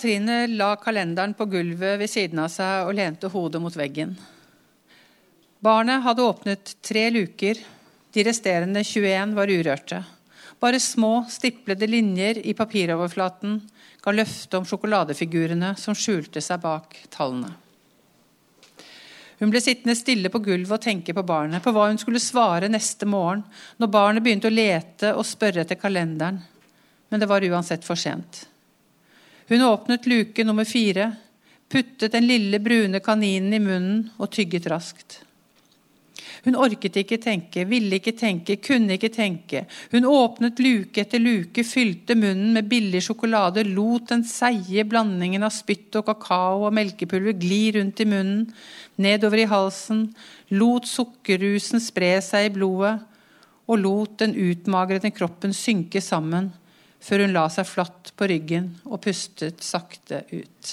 Katrine la kalenderen på gulvet ved siden av seg og lente hodet mot veggen. Barnet hadde åpnet tre luker. De resterende 21 var urørte. Bare små, stiplede linjer i papiroverflaten ga løfte om sjokoladefigurene som skjulte seg bak tallene. Hun ble sittende stille på gulvet og tenke på barnet, på hva hun skulle svare neste morgen, når barnet begynte å lete og spørre etter kalenderen. Men det var uansett for sent. Hun åpnet luke nummer fire, puttet den lille, brune kaninen i munnen og tygget raskt. Hun orket ikke tenke, ville ikke tenke, kunne ikke tenke. Hun åpnet luke etter luke, fylte munnen med billig sjokolade, lot den seige blandingen av spytt og kakao og melkepulver gli rundt i munnen, nedover i halsen, lot sukkerrusen spre seg i blodet og lot den utmagrede kroppen synke sammen før hun la seg flatt på ryggen og pustet sakte ut.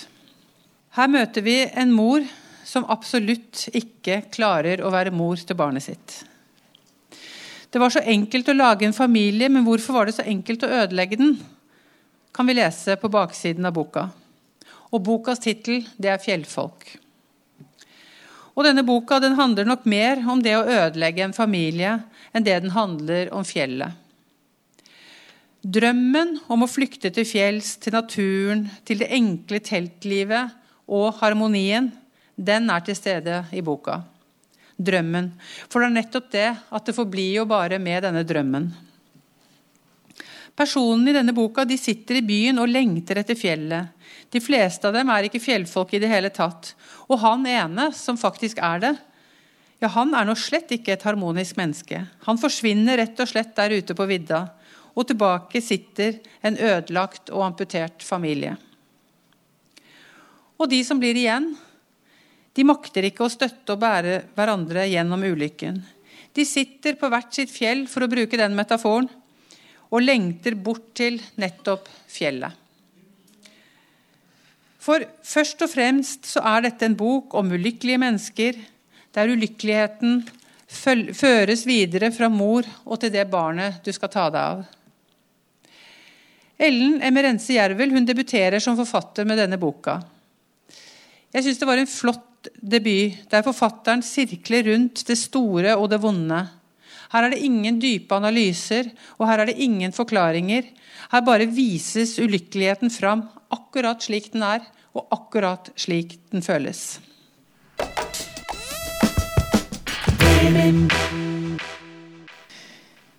Her møter vi en mor som absolutt ikke klarer å være mor til barnet sitt. Det var så enkelt å lage en familie, men hvorfor var det så enkelt å ødelegge den? kan vi lese på baksiden av boka. Og bokas tittel er 'Fjellfolk'. Og denne boka den handler nok mer om det å ødelegge en familie enn det den handler om fjellet. Drømmen om å flykte til fjells, til naturen, til det enkle teltlivet og harmonien, den er til stede i boka. Drømmen. For det er nettopp det at det forblir jo bare med denne drømmen. Personene i denne boka de sitter i byen og lengter etter fjellet. De fleste av dem er ikke fjellfolk i det hele tatt. Og han ene, som faktisk er det, ja, han er nå slett ikke et harmonisk menneske. Han forsvinner rett og slett der ute på vidda, og tilbake sitter en ødelagt og amputert familie. Og de som blir igjen, de makter ikke å støtte og bære hverandre gjennom ulykken. De sitter på hvert sitt fjell, for å bruke den metaforen, og lengter bort til nettopp fjellet. For først og fremst så er dette en bok om ulykkelige mennesker, der ulykkeligheten føres videre fra mor og til det barnet du skal ta deg av. Ellen Emerense Jervel hun debuterer som forfatter med denne boka. Jeg syns det var en flott debut der forfatteren sirkler rundt det store og det vonde. Her er det ingen dype analyser, og her er det ingen forklaringer. Her bare vises ulykkeligheten fram akkurat slik den er, og akkurat slik den føles.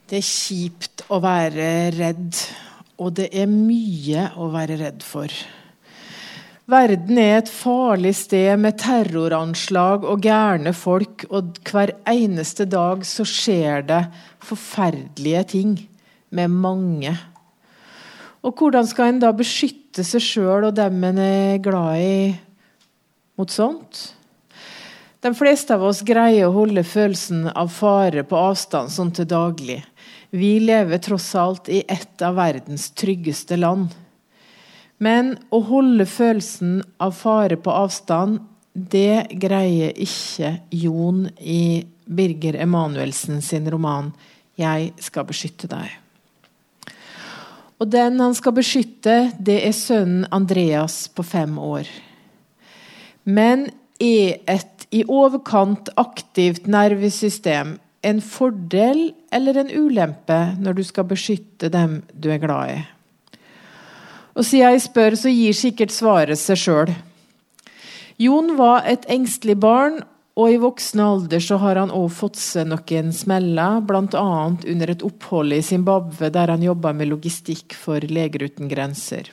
Det er kjipt å være redd, og det er mye å være redd for. Verden er et farlig sted med terroranslag og gærne folk, og hver eneste dag så skjer det forferdelige ting med mange. Og hvordan skal en da beskytte seg sjøl og dem en er glad i, mot sånt? De fleste av oss greier å holde følelsen av fare på avstand sånn til daglig. Vi lever tross alt i et av verdens tryggeste land. Men å holde følelsen av fare på avstand, det greier ikke Jon i Birger Emanuelsen sin roman 'Jeg skal beskytte deg'. Og den han skal beskytte, det er sønnen Andreas på fem år. Men er et i overkant aktivt nervesystem en fordel eller en ulempe når du skal beskytte dem du er glad i? Og siden jeg spør, så gir sikkert svaret seg sjøl. Jon var et engstelig barn, og i voksen alder så har han òg fått seg noen smeller, bl.a. under et opphold i Zimbabwe der han jobba med logistikk for Leger uten grenser.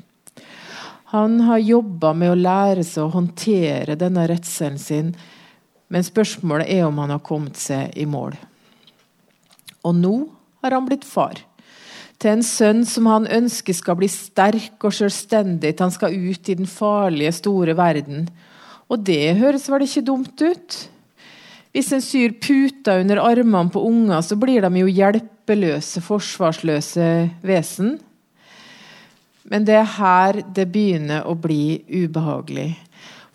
Han har jobba med å lære seg å håndtere denne redselen sin, men spørsmålet er om han har kommet seg i mål. Og nå har han blitt far til en sønn som han ønsker skal bli sterk og selvstendig til han skal ut i den farlige, store verden. Og det høres vel ikke dumt ut? Hvis en syr puter under armene på unger, så blir de jo hjelpeløse, forsvarsløse vesen. Men det er her det begynner å bli ubehagelig.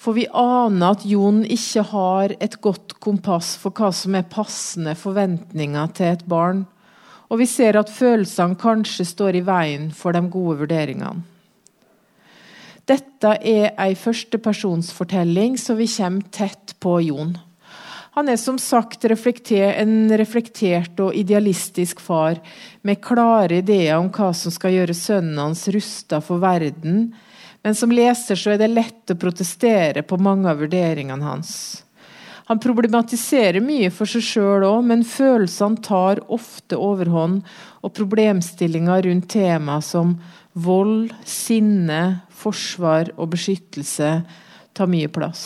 For vi aner at Jon ikke har et godt kompass for hva som er passende forventninger til et barn. Og vi ser at følelsene kanskje står i veien for de gode vurderingene. Dette er ei førstepersonsfortelling, så vi kommer tett på Jon. Han er som sagt en reflektert og idealistisk far, med klare ideer om hva som skal gjøre sønnen hans rusta for verden, men som leser så er det lett å protestere på mange av vurderingene hans. Han problematiserer mye for seg sjøl òg, men følelsene tar ofte overhånd, og problemstillinger rundt tema som vold, sinne, forsvar og beskyttelse tar mye plass.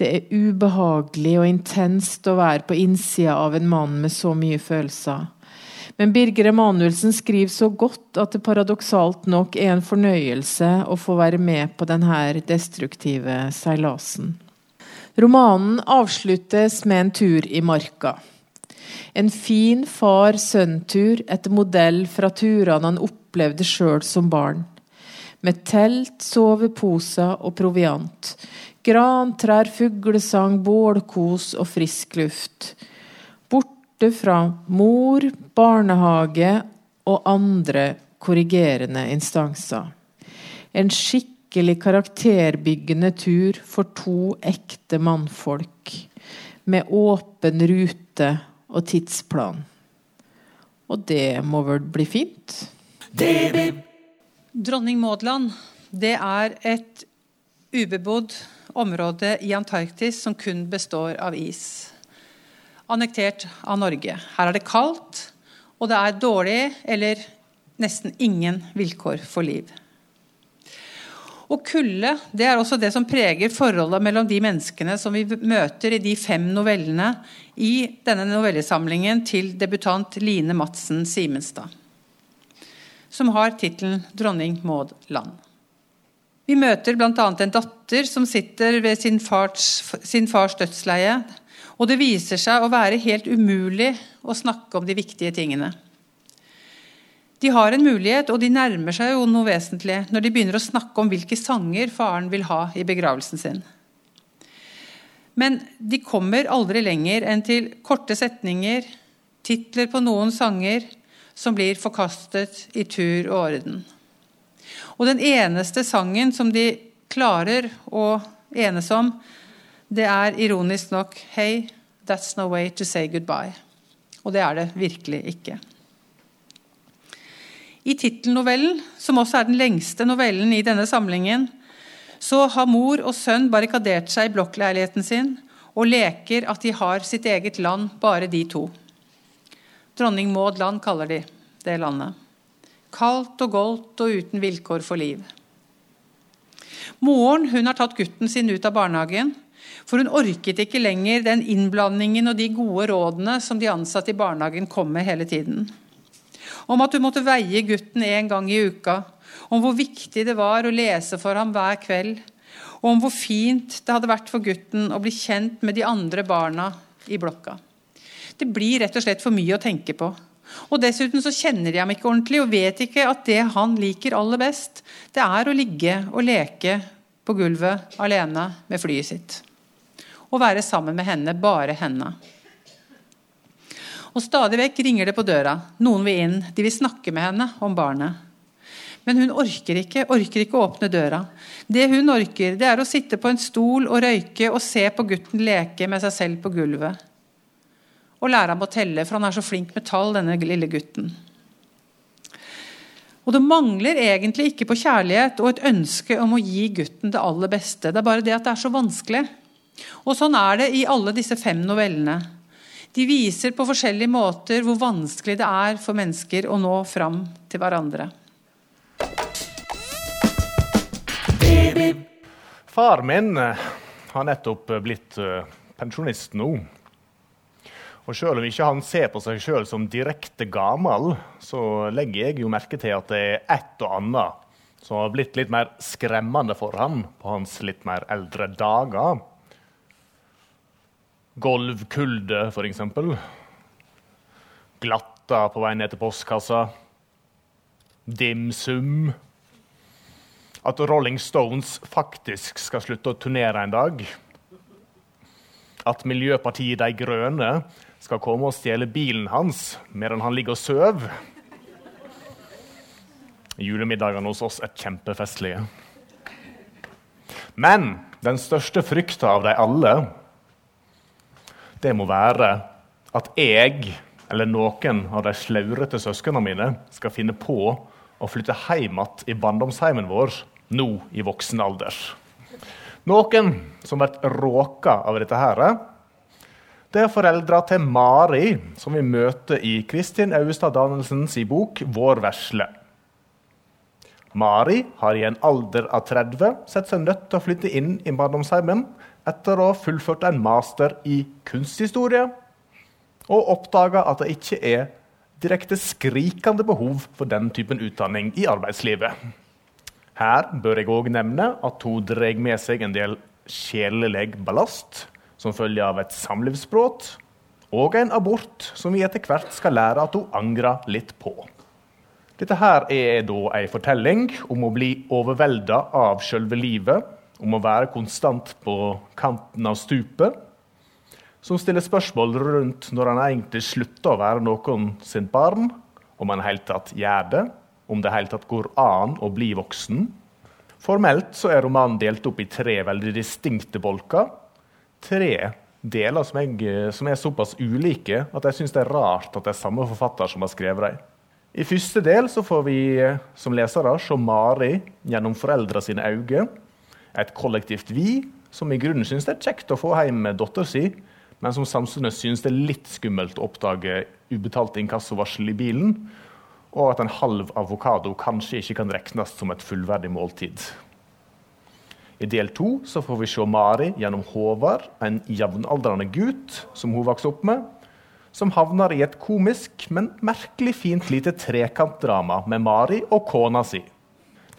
Det er ubehagelig og intenst å være på innsida av en mann med så mye følelser. Men Birger Emanuelsen skriver så godt at det paradoksalt nok er en fornøyelse å få være med på denne destruktive seilasen. Romanen avsluttes med en tur i marka. En fin far-sønn-tur etter modell fra turene han opplevde sjøl som barn. Med telt, soveposer og proviant. Grantrær, fuglesang, bålkos og frisk luft. Borte fra mor, barnehage og andre korrigerende instanser. En skikkelig karakterbyggende tur for to ekte mannfolk. Med åpen rute og tidsplan. Og det må vel bli fint? Dronning Maudland, det er et ubebodd område i Antarktis som kun består av is. Annektert av Norge. Her er det kaldt, og det er dårlig eller nesten ingen vilkår for liv. Og kulde det er også det som preger forholdet mellom de menneskene som vi møter i de fem novellene i denne novellesamlingen til debutant Line Madsen Simenstad, som har tittelen 'Dronning Maud land'. Vi møter bl.a. en datter som sitter ved sin fars, sin fars dødsleie. Og det viser seg å være helt umulig å snakke om de viktige tingene. De har en mulighet, og de nærmer seg jo noe vesentlig når de begynner å snakke om hvilke sanger faren vil ha i begravelsen sin. Men de kommer aldri lenger enn til korte setninger, titler på noen sanger som blir forkastet i tur og orden. Og den eneste sangen som de klarer å enes om, det er ironisk nok 'Hey, that's no way to say goodbye'. Og det er det virkelig ikke. I tittelnovellen, som også er den lengste novellen i denne samlingen, så har mor og sønn barrikadert seg i blokkleiligheten sin og leker at de har sitt eget land, bare de to. Dronning Maud land kaller de det landet. Kaldt og goldt og uten vilkår for liv. Moren hun har tatt gutten sin ut av barnehagen, for hun orket ikke lenger den innblandingen og de gode rådene som de ansatte i barnehagen kom med hele tiden. Om at hun måtte veie gutten én gang i uka, om hvor viktig det var å lese for ham hver kveld, og om hvor fint det hadde vært for gutten å bli kjent med de andre barna i blokka. Det blir rett og slett for mye å tenke på. Og Dessuten så kjenner de ham ikke ordentlig og vet ikke at det han liker aller best, det er å ligge og leke på gulvet alene med flyet sitt. Og være sammen med henne, bare henne. Og Stadig vekk ringer det på døra. Noen vil inn. De vil snakke med henne om barnet. Men hun orker ikke, orker ikke å åpne døra. Det hun orker, det er å sitte på en stol og røyke og se på gutten leke med seg selv på gulvet og lære ham å telle, for han er så flink med tall, denne lille gutten. Og Det mangler egentlig ikke på kjærlighet og et ønske om å gi gutten det aller beste. Det er bare det at det er så vanskelig. Og Sånn er det i alle disse fem novellene. De viser på forskjellige måter hvor vanskelig det er for mennesker å nå fram til hverandre. Far min har nettopp blitt eh, pensjonist nå. Og selv om ikke han ser på seg sjøl som direkte gammel, så legger jeg jo merke til at det er et og annet som har blitt litt mer skremmende for ham på hans litt mer eldre dager. Golvkulde, f.eks. Glatta på vei ned til postkassa. Dimsum. At Rolling Stones faktisk skal slutte å turnere en dag. At Miljøpartiet De Grønne skal komme og stjele bilen hans medan han ligger og sover. Julemiddagene hos oss er kjempefestlige. Men den største frykta av de alle, det må være at jeg eller noen av de slaurete søsknene mine skal finne på å flytte hjem igjen i barndomsheimen vår nå i voksen alder. Noen som blir råka av dette, her, det er foreldra til Mari, som vi møter i Kristin Auestad Danielsens bok 'Vår vesle'. Mari har i en alder av 30 sett seg nødt til å flytte inn i barndomsheimen etter å ha fullført en master i kunsthistorie og oppdaga at det ikke er direkte skrikende behov for den typen utdanning i arbeidslivet. Her bør jeg òg nevne at hun drar med seg en del sjelelig ballast som følge av et samlivsbrudd og en abort som vi etter hvert skal lære at hun angrer litt på. Dette her er da ei fortelling om å bli overvelda av sjølve livet, om å være konstant på kanten av stupet, som stiller spørsmål rundt når han egentlig slutter å være noen sin barn, om han i hele tatt gjør det, om det i hele tatt går an å bli voksen. Formelt så er romanen delt opp i tre veldig distinkte bolker. Tre deler som, jeg, som er såpass ulike at jeg syns det er rart at det er samme forfatter som har skrevet dem. I første del så får vi som lesere se Mari gjennom foreldra sine øyne. Et kollektivt vi som i grunnen syns det er kjekt å få hjem dattera si, men som samfunnet synes det er litt skummelt å oppdage ubetalt inkassovarsel i bilen, og at en halv avokado kanskje ikke kan regnes som et fullverdig måltid. I del to får vi se Mari gjennom Håvard, en jevnaldrende gutt som hun vokste opp med, som havner i et komisk, men merkelig fint lite trekantdrama med Mari og kona si.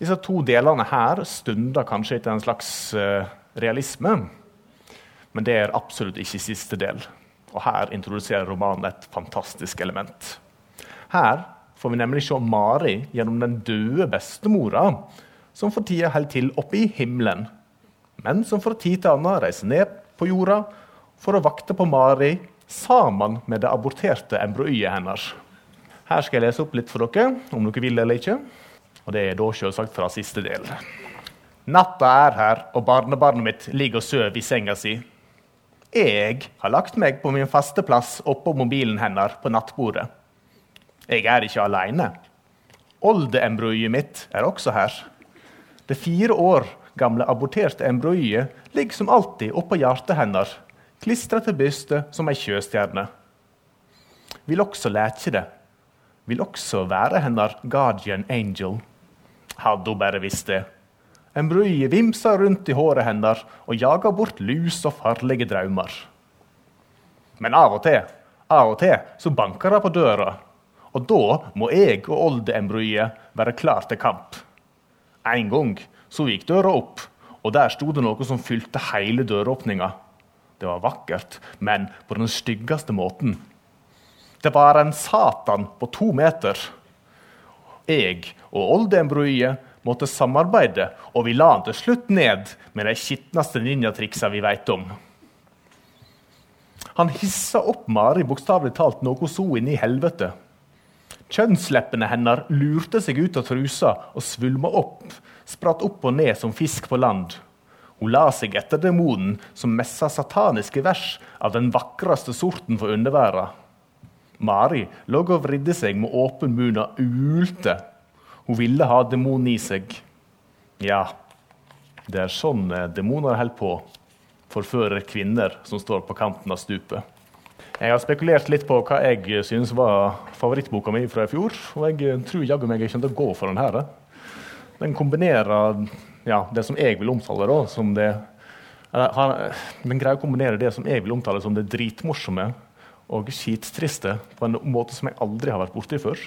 Disse to delene her stunder kanskje etter en slags uh, realisme. Men det er absolutt ikke siste del. Og her introduserer romanen et fantastisk element. Her får vi nemlig se Mari gjennom den døde bestemora, som for tida holder til oppe i himmelen, men som fra tid til annen reiser ned på jorda for å vakte på Mari sammen med det aborterte embryet hennes. Her skal jeg lese opp litt for dere, om dere vil eller ikke. Og det er da selvsagt fra siste del. Natta er her, og barnebarnet mitt ligger og sover i senga si. Jeg har lagt meg på min faste plass oppå mobilen hennes på nattbordet. Jeg er ikke alene. Oldeembroiet mitt er også her. Det fire år gamle aborterte embroiet ligger som alltid oppå hjertet hennes, klistra til brystet som ei sjøstjerne. Vil også leke det. Vil også være hennes guardian angel. Hadde hun bare visst det. En brye vimsa rundt i håret hennes og jaga bort lus og farlige drømmer. Men av og til, av og til så banker det på døra, og da må jeg og oldeembryet være klar til kamp. En gang så gikk døra opp, og der sto det noe som fylte hele døråpninga. Det var vakkert, men på den styggeste måten. Det var en satan på to meter. Jeg og oldeembryet måtte samarbeide, og vi la han til slutt ned med de skitneste ninjatriksa vi veit om. Han hissa opp Mari bokstavelig talt noe så inn i helvete. Kjønnsleppene hennes lurte seg ut av trusa og svulma opp, spratt opp og ned som fisk på land. Hun la seg etter demonen som messa sataniske vers av den vakreste sorten for underverda. Mari lå og vridde seg med åpen munn og ulte hun ville ha demonen i seg. Ja, det er sånn eh, demoner holder på. Forfører kvinner som står på kanten av stupet. Jeg har spekulert litt på hva jeg synes var favorittboka mi fra i fjor. Og jeg eh, tror jaggu meg jeg kommer til å gå for den her. Den kombinerer ja, det som jeg vil omtale da, som det Den greier å kombinere det som jeg vil omtale som det dritmorsomme og skittriste på en måte som jeg aldri har vært borti før.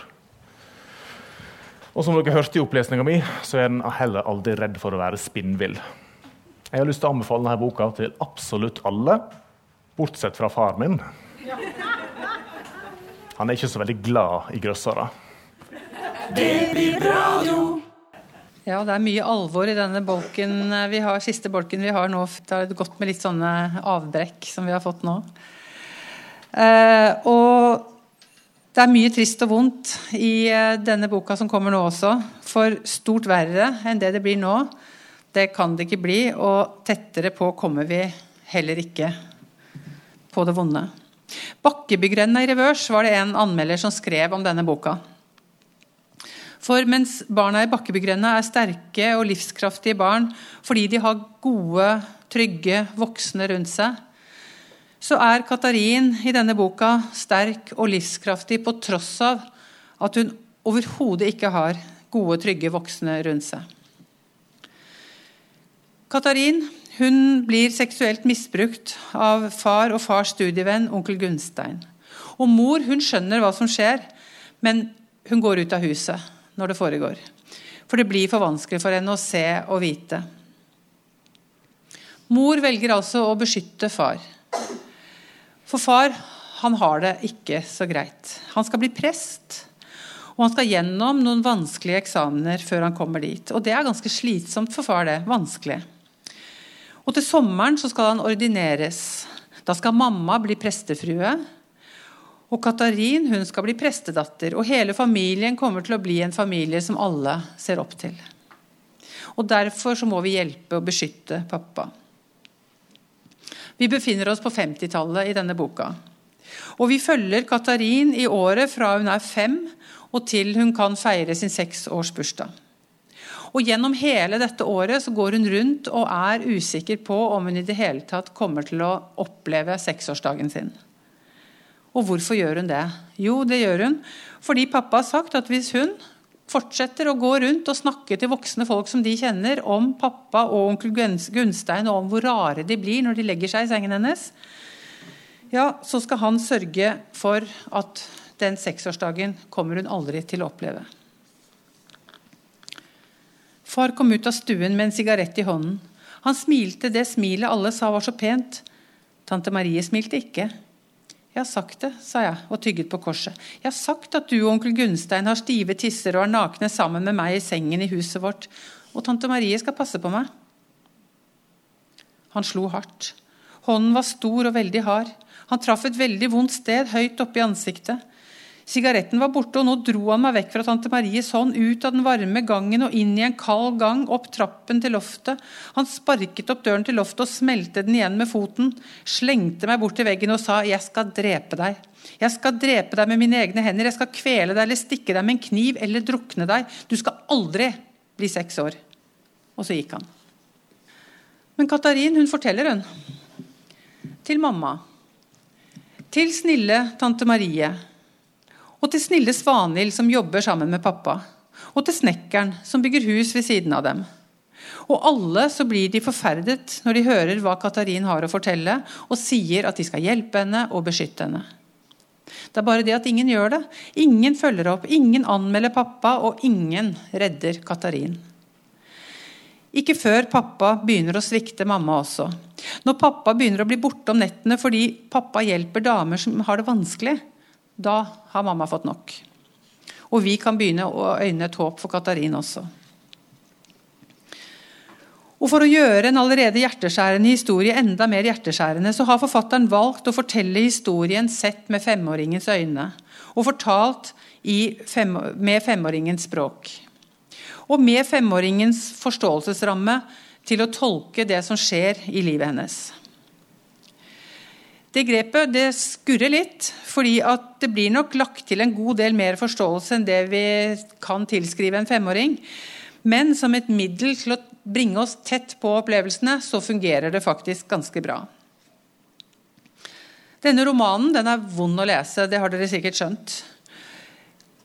Og som dere hørte i opplesninga mi, så er den heller aldri redd for å være spinnvill. Jeg har lyst til å anbefale denne boka til absolutt alle, bortsett fra far min. Han er ikke så veldig glad i grøssere. Det blir radio. Ja, det er mye alvor i denne bolken vi har, siste bolken vi har nå. Det har gått med litt sånne avbrekk som vi har fått nå. Eh, og det er mye trist og vondt i eh, denne boka som kommer nå også. For stort verre enn det det blir nå, Det kan det ikke bli, og tettere på kommer vi heller ikke på det vonde. 'Bakkebyggrenda i revers' var det en anmelder som skrev om denne boka. For mens barna i Bakkebyggrenda er sterke og livskraftige barn fordi de har gode, trygge voksne rundt seg, så er Katarin i denne boka sterk og livskraftig på tross av at hun overhodet ikke har gode, trygge voksne rundt seg. Katarin hun blir seksuelt misbrukt av far og fars studievenn onkel Gunstein. Og mor hun skjønner hva som skjer, men hun går ut av huset når det foregår. For det blir for vanskelig for henne å se og vite. Mor velger altså å beskytte far. For far han har det ikke så greit. Han skal bli prest, og han skal gjennom noen vanskelige eksamener før han kommer dit. Og det er ganske slitsomt for far, det. Vanskelig. Og til sommeren så skal han ordineres. Da skal mamma bli prestefrue. Og Katarin hun skal bli prestedatter. Og hele familien kommer til å bli en familie som alle ser opp til. Og Derfor så må vi hjelpe og beskytte pappa. Vi befinner oss på 50-tallet i denne boka. Og vi følger Katarin i året fra hun er fem og til hun kan feire sin seksårsbursdag. Og Gjennom hele dette året så går hun rundt og er usikker på om hun i det hele tatt kommer til å oppleve seksårsdagen sin. Og hvorfor gjør hun det? Jo, det gjør hun fordi pappa har sagt at hvis hun fortsetter å gå rundt og snakke til voksne folk som de kjenner, om pappa og onkel Gunstein, og om hvor rare de blir når de legger seg i sengen hennes, ja, så skal han sørge for at den seksårsdagen kommer hun aldri til å oppleve. Far kom ut av stuen med en sigarett i hånden. Han smilte det smilet alle sa var så pent. Tante Marie smilte ikke. 'Jeg har sagt det', sa jeg og tygget på korset. 'Jeg har sagt at du og onkel Gunstein har stive tisser og er nakne sammen med meg i sengen i huset vårt, og tante Marie skal passe på meg.' Han slo hardt. Hånden var stor og veldig hard. Han traff et veldig vondt sted høyt oppe i ansiktet. Sigaretten var borte, og nå dro han meg vekk fra tante Maries hånd, ut av den varme gangen og inn i en kald gang, opp trappen til loftet. Han sparket opp døren til loftet og smelte den igjen med foten, slengte meg bort til veggen og sa 'Jeg skal drepe deg'. Jeg skal drepe deg med mine egne hender, jeg skal kvele deg eller stikke deg med en kniv eller drukne deg. Du skal aldri bli seks år. Og så gikk han. Men Katarin hun forteller, hun. Til mamma. Til snille tante Marie og til snille Svanhild, som jobber sammen med pappa. Og til snekkeren, som bygger hus ved siden av dem. Og alle så blir de forferdet når de hører hva Katarin har å fortelle, og sier at de skal hjelpe henne og beskytte henne. Det er bare det at ingen gjør det. Ingen følger opp, ingen anmelder pappa, og ingen redder Katarin. Ikke før pappa begynner å svikte mamma også. Når pappa begynner å bli borte om nettene fordi pappa hjelper damer som har det vanskelig, da har mamma fått nok. Og vi kan begynne å øyne et håp for Katarin også. Og For å gjøre en allerede hjerteskjærende historie enda mer hjerteskjærende, så har forfatteren valgt å fortelle historien sett med femåringens øyne, og fortalt fem, med femåringens språk. Og med femåringens forståelsesramme til å tolke det som skjer i livet hennes. Det grepet det skurrer litt, fordi det blir nok lagt til en god del mer forståelse enn det vi kan tilskrive en femåring. Men som et middel til å bringe oss tett på opplevelsene, så fungerer det faktisk ganske bra. Denne romanen den er vond å lese, det har dere sikkert skjønt.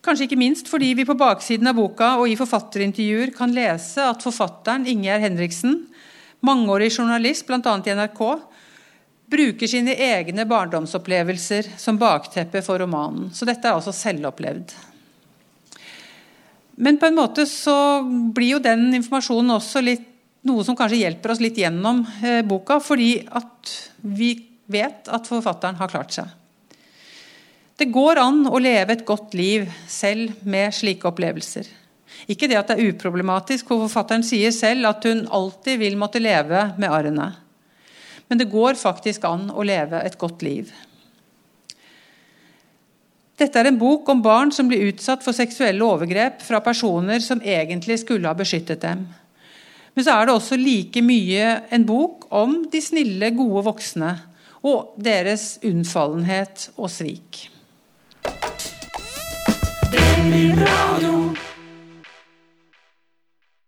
Kanskje ikke minst fordi vi på baksiden av boka og i forfatterintervjuer kan lese at forfatteren Ingjerd Henriksen, mangeårig journalist bl.a. i NRK, bruker sine egne barndomsopplevelser som bakteppe for romanen. Så dette er altså selvopplevd. Men på en måte så blir jo den informasjonen også litt, noe som kanskje hjelper oss litt gjennom eh, boka, fordi at vi vet at forfatteren har klart seg. Det går an å leve et godt liv selv med slike opplevelser. Ikke det at det er uproblematisk, for forfatteren sier selv at hun alltid vil måtte leve med arrene. Men det går faktisk an å leve et godt liv. Dette er en bok om barn som blir utsatt for seksuelle overgrep fra personer som egentlig skulle ha beskyttet dem. Men så er det også like mye en bok om de snille, gode voksne og deres unnfallenhet og svik. Det blir bra nå.